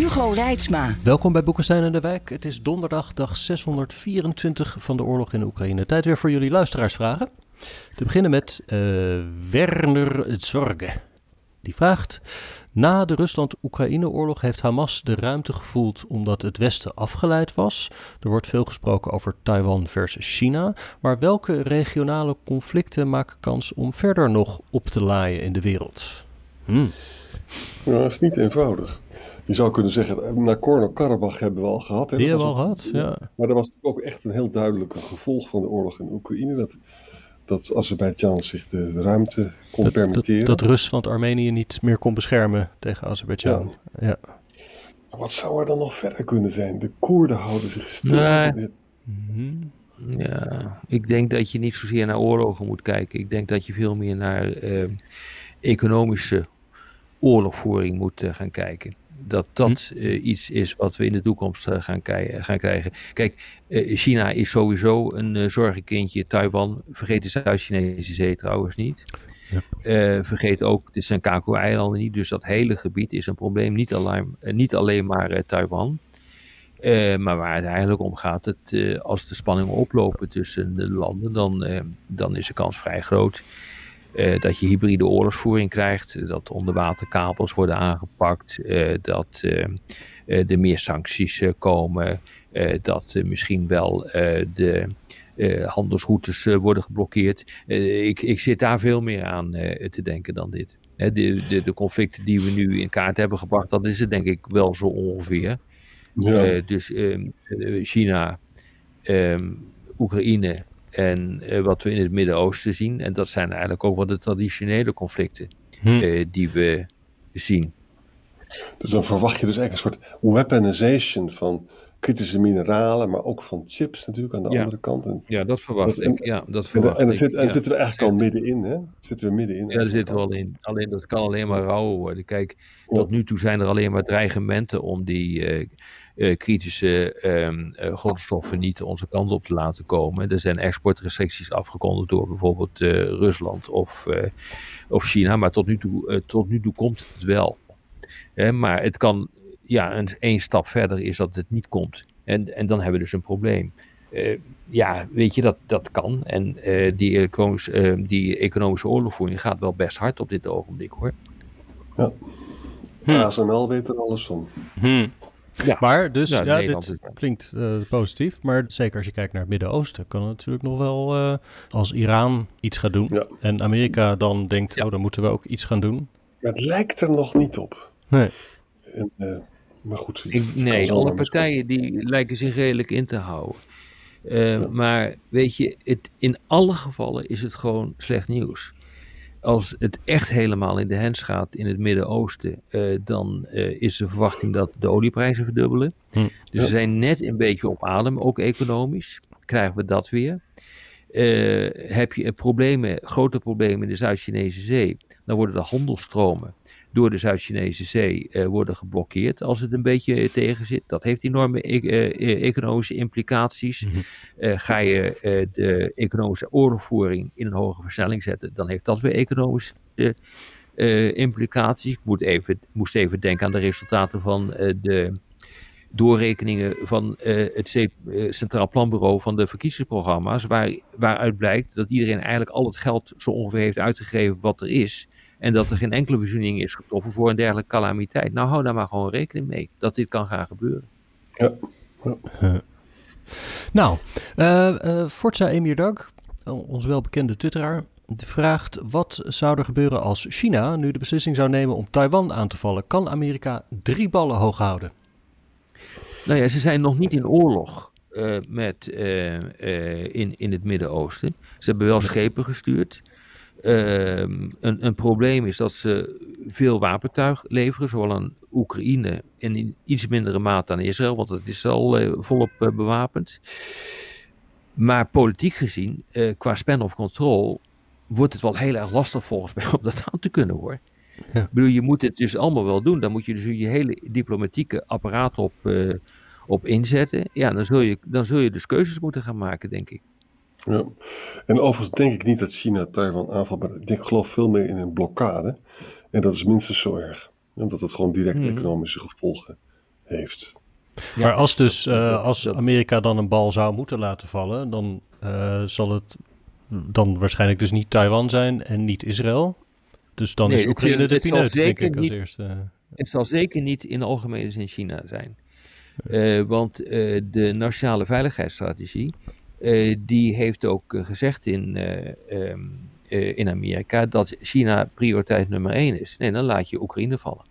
Hugo Reitsma. Welkom bij Boekenstein en de Wijk. Het is donderdag, dag 624 van de oorlog in Oekraïne. Tijd weer voor jullie luisteraarsvragen. Te beginnen met uh, Werner Zorge. Die vraagt: Na de Rusland-Oekraïne-oorlog heeft Hamas de ruimte gevoeld omdat het Westen afgeleid was. Er wordt veel gesproken over Taiwan versus China. Maar welke regionale conflicten maken kans om verder nog op te laaien in de wereld? Hmm. Ja, dat is niet eenvoudig. Je zou kunnen zeggen, Nagorno-Karabakh hebben we al gehad. Hè? Die hebben we al gehad, ja. Maar dat was ook echt een heel duidelijk gevolg van de oorlog in Oekraïne. Dat, dat Azerbeidzjan zich de, ruimte kon permitteren. Dat, dat, Rusland Armenië niet meer kon beschermen tegen Azerbeidzjan. Ja. ja. Wat zou er dan nog verder kunnen zijn? De Koerden houden zich stil. Nee. Mhm. Ja, ik denk dat je niet zozeer naar oorlogen moet kijken. Ik denk dat je veel meer naar uh, economische oorlogvoering moet uh, gaan kijken dat dat uh, iets is wat we in de toekomst uh, gaan, gaan, krijgen. Kijk, uh, China is sowieso een zorgenkindje. Taiwan, vergeet de Zuid-Chinese zee trouwens niet. Ja. vergeet ook de Senkaku-eilanden niet. Dus dat hele gebied is een probleem. Niet alleen, niet alleen maar Taiwan. maar waar het eigenlijk om gaat, het, als de spanningen oplopen tussen de landen, dan, dan is de kans vrij groot uh, dat je hybride oorlogsvoering krijgt, dat onderwaterkabels worden aangepakt, uh, dat uh, er meer sancties komen, dat misschien wel de handelsroutes worden geblokkeerd. ik, ik zit daar veel meer aan te denken dan dit. de, de, de, conflicten die we nu in kaart hebben gebracht, dat is het denk ik wel zo ongeveer. Ja. dus ehm, China, um, Oekraïne en uh, wat we in het Midden-Oosten zien. En dat zijn eigenlijk ook wel de traditionele conflicten hm. uh, die we zien. Dus dan verwacht je dus eigenlijk een soort weaponization van kritische mineralen, maar ook van chips natuurlijk aan de andere kant. En ja, dat verwacht dat, ik. Ja, dat verwacht en, en, zit, en zitten we eigenlijk al middenin, hè? Zitten we middenin? Ja, daar zitten we al in. Alleen dat kan alleen maar rauw worden. Kijk, tot nu toe zijn er alleen maar dreigementen om die uh, uh, kritische um, uh, grondstoffen niet onze kant op te laten komen. Er zijn exportrestricties afgekondigd door bijvoorbeeld uh, Rusland of, of China, maar tot nu toe, tot nu toe komt het wel. maar het kan, ja, een, één stap verder is dat het niet komt. En, en dan hebben we dus een probleem. ja, weet je, dat, dat kan. En die, economisch, die economische oorlogvoering gaat wel best hard op dit ogenblik hoor. Ja. Hm. ASML weet er alles van. Hm. Ja. Maar dus, ja, dit klinkt uh, positief. Maar zeker als je kijkt naar het Midden-Oosten, kan het natuurlijk nog wel uh, als Iran iets gaat doen. Ja. En Amerika dan denkt, oh, dan moeten we ook iets gaan doen. Het lijkt er nog niet op. Nee. En, uh, maar goed. Ik, nee, alle partijen die lijken zich redelijk in te houden. Ja. Maar weet je, het, in alle gevallen is het gewoon slecht nieuws als het echt helemaal in de hens gaat in het Midden-Oosten, uh, dan uh, is de verwachting dat de olieprijzen verdubbelen. Hm. Dus we zijn net een beetje op adem, ook economisch. Krijgen we dat weer. Uh, heb je problemen, grote problemen in de Zuid-Chinese Zee, dan worden de handelstromen door de Zuid-Chinese Zee uh, worden geblokkeerd als het een beetje tegen zit. Dat heeft enorme e uh, economische implicaties. Mm -hmm. uh, ga je de economische oorlogvoering in een hogere versnelling zetten, dan heeft dat weer economische implicaties. Ik moet even, moest even denken aan de resultaten van de doorrekeningen van het Centraal Planbureau van de verkiezingsprogramma's, waar, waaruit blijkt dat iedereen eigenlijk al het geld zo ongeveer heeft uitgegeven wat er is. En dat er geen enkele voorziening is getroffen voor een dergelijke calamiteit. Nou, hou daar maar gewoon rekening mee dat dit kan gaan gebeuren. Ja. ja. Nou, uh, uh, Forza Emir Dag, ons welbekende twitteraar, vraagt wat zou er gebeuren als China nu de beslissing zou nemen om Taiwan aan te vallen? Kan Amerika drie ballen hoog houden? Nou ja, ze zijn nog niet in oorlog uh, met, in, in het Midden-Oosten. Ze hebben wel schepen gestuurd. Ehm, een, een probleem is dat ze veel wapentuig leveren, zowel aan Oekraïne en in iets mindere mate aan Israël, want dat is al eh, volop eh, bewapend. Maar politiek gezien, eh, qua span of control, wordt het wel heel erg lastig volgens mij om dat aan te kunnen hoor. Ja. Ik bedoel, je moet het dus allemaal wel doen. Dan moet je dus je hele diplomatieke apparaat op, op inzetten. Ja, dan zul, je, dan zul je dus keuzes moeten gaan maken, denk ik. Ja. En overigens denk ik niet dat China Taiwan aanvalt, maar ik denk, geloof veel meer in een blokkade. En dat is minstens zo erg. Omdat het gewoon direct Mhm. economische gevolgen heeft. Maar als dus eh, als Amerika dan een bal zou moeten laten vallen, dan eh, zal het dan waarschijnlijk dus niet Taiwan zijn en niet Israël. Dus dan Nee, is het- Oekraïne de pineut, denk ik, als niet- eerste. Het zal zeker niet in de algemene zin China zijn. Eh, want eh, de nationale veiligheidsstrategie, die heeft ook eh, gezegd in, eh, ehm, eh, in Amerika dat China prioriteit nummer één is. Nee, dan laat je Oekraïne vallen.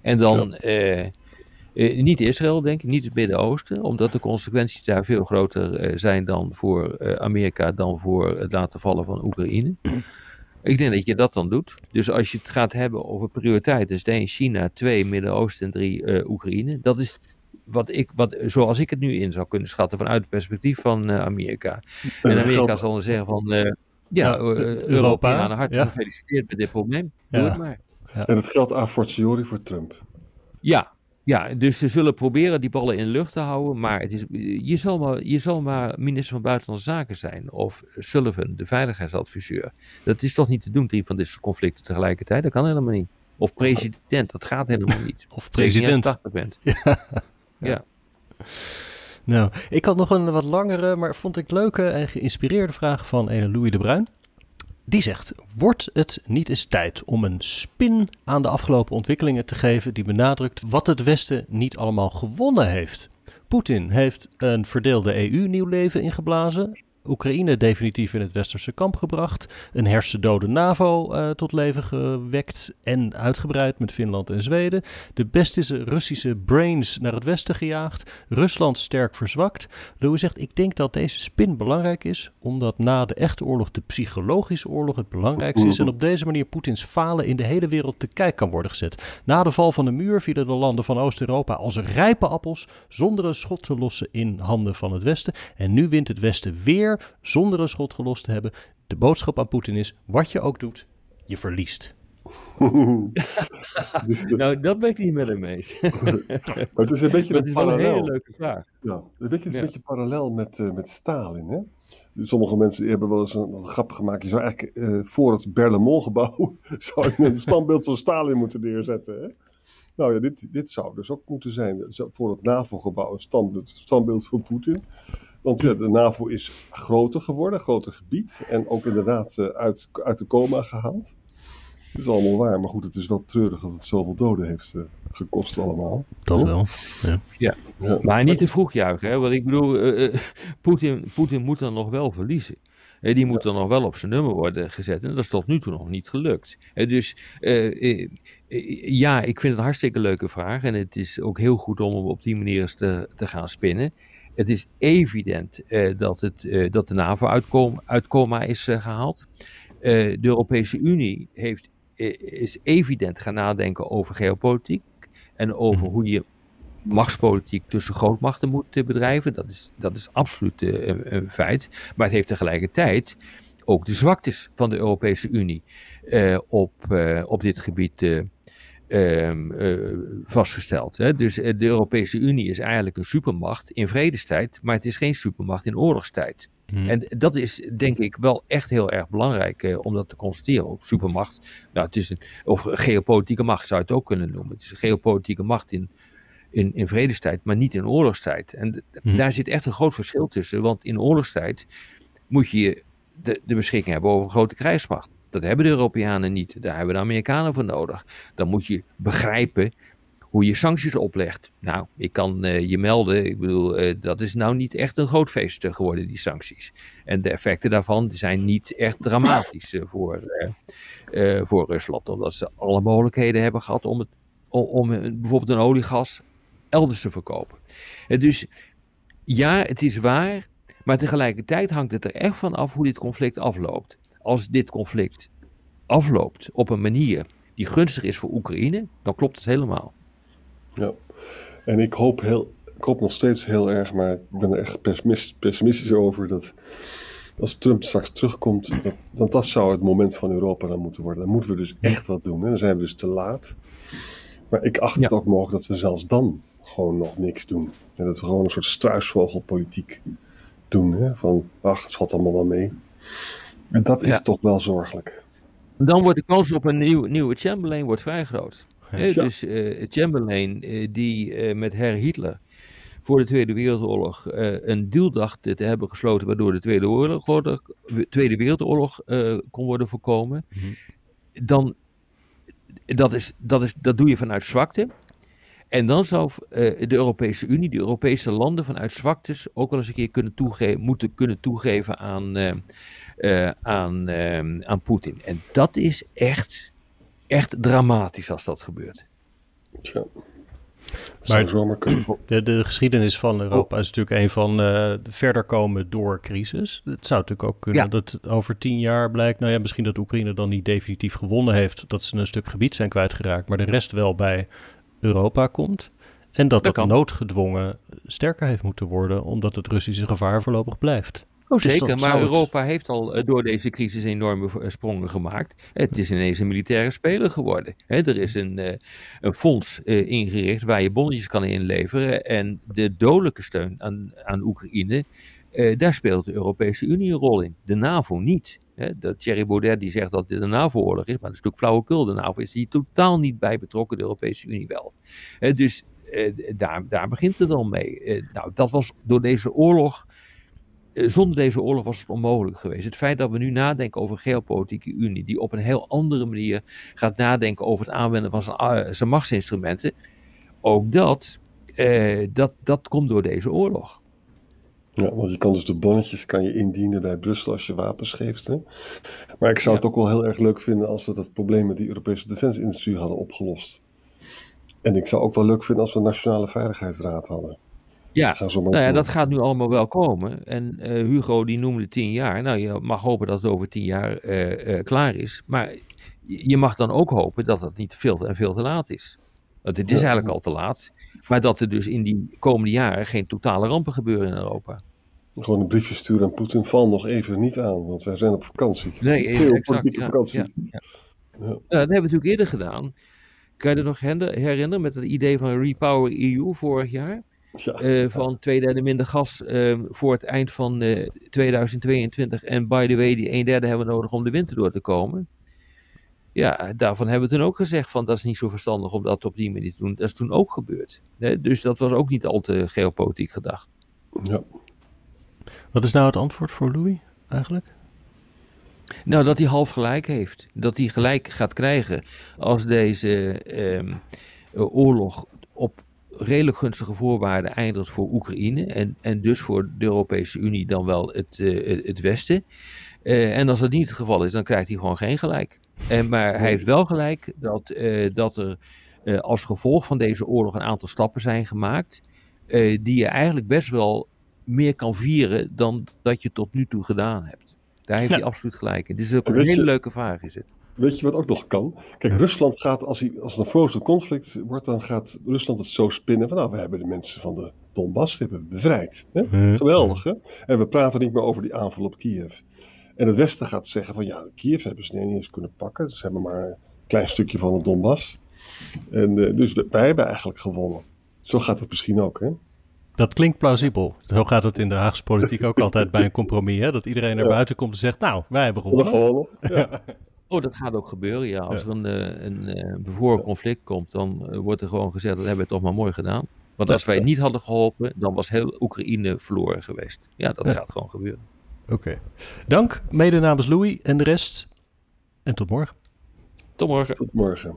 En dan eh, eh, niet Israël, denk ik, niet het Midden-Oosten, omdat de consequenties daar veel groter eh, zijn dan voor eh, Amerika, dan voor het laten vallen van Oekraïne. Ik denk dat je dat dan doet. Dus als je het gaat hebben over prioriteiten, is het één China, twee Midden-Oosten en drie eh, Oekraïne. Dat is wat ik, wat, zoals ik het nu in zou kunnen schatten vanuit het perspectief van eh, Amerika. En dat Amerika geldt- zal dan zeggen van, eh, ja, Ja, eh, Europa, hartelijk ja. gefeliciteerd met dit probleem. Doe het maar. En het geldt a fortiori voor Trump. Ja, ja, dus ze zullen proberen die ballen in de lucht te houden, maar, het is, je, zal maar je zal maar minister van Buitenlandse Zaken zijn of Sullivan, de veiligheidsadviseur. Dat is toch niet te doen, drie van dit soort conflicten tegelijkertijd? Dat kan helemaal niet. Of president, dat gaat helemaal niet. Of niet als president. je 80 bent. Ja. Nou, ik had nog een wat langere, maar vond ik leuke en geïnspireerde vraag van ene Louis de Bruin. Die zegt: Wordt het niet eens tijd om een spin aan de afgelopen ontwikkelingen te geven die benadrukt wat het Westen niet allemaal gewonnen heeft? Poetin heeft een verdeelde EU nieuw leven ingeblazen. Oekraïne definitief in het westerse kamp gebracht. Een hersendode NAVO eh, tot leven gewekt en uitgebreid met Finland en Zweden. De beste Russische brains naar het westen gejaagd. Rusland sterk verzwakt. Louis zegt, ik denk dat deze spin belangrijk is, omdat na de echte oorlog de psychologische oorlog het belangrijkste is. En op deze manier Poetins falen in de hele wereld te kijk kan worden gezet. Na de val van de muur vielen de landen van Oost-Europa als rijpe appels, zonder een schot te lossen in handen van het westen. En nu wint het westen weer, zonder een schot gelost te hebben. De boodschap aan Poetin is, wat je ook doet, je verliest. Dus de- Nou, dat ben ik niet met hem eens. maar het is een beetje dat een is wel een hele parallel. leuke vraag. Ja, weet je, het is Ja. een beetje parallel met, eh, met Stalin. Hè? Sommige mensen hebben wel eens een, een grap gemaakt. Je zou eigenlijk eh, voor het Berlaymont-gebouw zou je een standbeeld van Stalin moeten neerzetten. Hè? Nou ja, dit, dit zou dus ook moeten zijn. Zo- Voor het NAVO-gebouw een standbeeld, standbeeld van Poetin. Want ja, de NAVO is groter geworden, groter gebied. En ook inderdaad eh, uit, uit de coma gehaald. Dat is allemaal waar. Maar goed, het is wel treurig dat het zoveel doden heeft eh, gekost allemaal. Dat wel. Ja. Maar niet te vroeg juichen, hè? want ik bedoel, eh, Poetin, Poetin moet dan nog wel verliezen. Die moet dan nog wel op zijn nummer worden gezet. En dat is tot nu toe nog niet gelukt. Dus eh, eh, eh, ja, ik vind het een hartstikke leuke vraag. En het is ook heel goed om hem op die manier eens te, te gaan spinnen. Het is evident eh, dat, het, eh, dat de NAVO uit, kom- uit coma is eh, gehaald. Eh, de Europese Unie heeft, is evident gaan nadenken over geopolitiek. En over Mhm. hoe je machtspolitiek tussen grootmachten moet bedrijven. Dat is, dat is absoluut een, een feit. Maar het heeft tegelijkertijd ook de zwaktes van de Europese Unie op, op dit gebied vastgesteld. Hè. Dus eh, de Europese Unie is eigenlijk een supermacht in vredestijd, maar het is geen supermacht in oorlogstijd. Hm. En dat is denk ik wel echt heel erg belangrijk eh, om dat te constateren. Ook supermacht, nou, het is een, of geopolitieke macht zou je het ook kunnen noemen. Het is een geopolitieke macht in, in, in vredestijd, maar niet in oorlogstijd. En d- Hm. daar zit echt een groot verschil tussen. Want in oorlogstijd moet je de, de beschikking hebben over een grote krijgsmacht. Dat hebben de Europeanen niet. Daar hebben de Amerikanen voor nodig. Dan moet je begrijpen hoe je sancties oplegt. Nou, ik kan eh, je melden, ik bedoel, eh, dat is nou niet echt een groot feest eh, geworden, die sancties. En de effecten daarvan zijn niet echt dramatisch voor, voor Rusland. Omdat ze alle mogelijkheden hebben gehad om, het, om, om bijvoorbeeld een oliegas elders te verkopen. Dus ja, het is waar, maar tegelijkertijd hangt het er echt van af hoe dit conflict afloopt. Als dit conflict afloopt op een manier die gunstig is voor Oekraïne, dan klopt het helemaal. Ja, en ik hoop, heel, ik hoop nog steeds heel erg, maar ik ben er echt pessimistisch over, dat als Trump straks terugkomt, dat, dat, dat zou het moment van Europa dan moeten worden. Dan moeten we dus echt wat doen. Hè? Dan zijn we dus te laat. Maar ik acht het ook mogelijk dat we zelfs dan gewoon nog niks doen. En dat we gewoon een soort struisvogelpolitiek doen. Hè? Van, ach, het valt allemaal wel mee. En dat is toch wel zorgelijk. Dan wordt de kans op een nieuw, nieuwe Chamberlain wordt vrij groot. Ja. Dus uh, Chamberlain, uh, die uh, met Herr Hitler voor de Tweede Wereldoorlog een deal dacht te hebben gesloten, waardoor de Tweede, Oorlog, Tweede Wereldoorlog kon worden voorkomen, mm -hmm. dan dat, is, dat, is, dat doe je vanuit zwakte. En dan zou uh, de Europese Unie, de Europese landen vanuit zwaktes ook wel eens een keer kunnen toegeven, moeten kunnen toegeven aan, uh, uh, aan, aan Poetin. En dat is echt, echt dramatisch als dat gebeurt. Tja. Maar de, de, geschiedenis van Europa oh. is natuurlijk een van uh, verder komen door crisis. Het zou natuurlijk ook kunnen ja. dat over tien jaar blijkt, nou ja, misschien dat Oekraïne dan niet definitief gewonnen heeft, dat ze een stuk gebied zijn kwijtgeraakt, maar de rest wel bij Europa komt. En dat dat, dat noodgedwongen sterker heeft moeten worden, omdat het Russische gevaar voorlopig blijft. Oh, zeker, dus maar Europa heeft al uh, door deze crisis enorme uh, sprongen gemaakt. Het is ineens een militaire speler geworden. Hè, er is een, uh, een fonds ingericht waar je bonnetjes kan inleveren. En de dodelijke steun aan, aan Oekraïne, daar speelt de Europese Unie een rol in. De NAVO niet. Hè, dat Thierry Baudet die zegt dat dit een NAVO-oorlog is, maar dat is natuurlijk flauwekul. De NAVO is hier totaal niet bij betrokken, de Europese Unie wel. Dus daar, daar begint het al mee. nou, dat was door deze oorlog zonder deze oorlog was het onmogelijk geweest. Het feit dat we nu nadenken over een geopolitieke unie, die op een heel andere manier gaat nadenken over het aanwenden van zijn, zijn machtsinstrumenten, ook dat, eh, dat, dat komt door deze oorlog. Ja, want je kan dus de bonnetjes kan je indienen bij Brussel als je wapens geeft. Hè? Maar ik zou het ook wel heel erg leuk vinden als we dat probleem met die Europese defensieindustrie hadden opgelost. En ik zou ook wel leuk vinden als we een Nationale Veiligheidsraad hadden. Ja, nou ja, dat gaat nu allemaal wel komen. En uh, Hugo die noemde tien jaar. Nou, je mag hopen dat het over tien jaar uh, uh, klaar is. Maar je mag dan ook hopen dat het niet veel te, en veel te laat is. Want het is ja. eigenlijk al te laat. Maar dat er dus in die komende jaren geen totale rampen gebeuren in Europa. Gewoon een briefje sturen aan Poetin. Val nog even niet aan, want wij zijn op vakantie. Nee, exact, ja, vakantie. Ja, ja. dat hebben we natuurlijk eerder gedaan. Kan je je nog herinneren met het idee van Repower EU vorig jaar? Ja. Uh, van twee derde minder gas uh, voor het eind van uh, eh, 2022. En by the way, die een derde hebben we nodig om de winter door te komen. Ja, daarvan hebben we toen ook gezegd van dat is niet zo verstandig om dat op die manier te doen. Dat is toen ook gebeurd. dus dat was ook niet al te geopolitiek gedacht. Ja. Wat is nou het antwoord voor Louis eigenlijk? Nou, dat hij half gelijk heeft. Dat hij gelijk gaat krijgen als deze ehm, oorlog op redelijk gunstige voorwaarden eindigt voor Oekraïne en, en dus voor de Europese Unie dan wel het, uh, het Westen. Uh, en als dat niet het geval is, dan krijgt hij gewoon geen gelijk. En, maar hij heeft wel gelijk dat, uh, dat er als gevolg van deze oorlog een aantal stappen zijn gemaakt, die je eigenlijk best wel meer kan vieren dan dat je tot nu toe gedaan hebt. Daar heeft ja. hij absoluut gelijk in. Dit is ook een hele leuke vraag is het. Weet je wat ook nog kan? Kijk, Rusland gaat, als, hij, als het een frozen conflict wordt, dan gaat Rusland het zo spinnen van, nou, we hebben de mensen van de Donbass hebben we bevrijd. Hè? Geweldig, hè? En we praten niet meer over die aanval op Kiev. En het Westen gaat zeggen van, ja, Kiev hebben ze niet eens kunnen pakken. Ze hebben maar een klein stukje van de Donbass. En uh, dus wij hebben eigenlijk gewonnen. Zo gaat het misschien ook, hè? Dat klinkt plausibel. Zo gaat het in de Haagse politiek ook altijd bij een compromis. Hè? Dat iedereen naar ja. buiten komt en zegt, nou, wij hebben gewonnen. We hebben gewonnen, ja. Oh, dat gaat ook gebeuren, ja. Als er een, eh, een, een bevoren conflict komt, dan eh, wordt er gewoon gezegd, dat hebben we toch maar mooi gedaan. Want als wij niet hadden geholpen, dan was heel Oekraïne verloren geweest. Ja, dat gaat gewoon gebeuren. Oké. Dank, mede namens Louis en de rest. En tot morgen. Tot morgen. Tot morgen.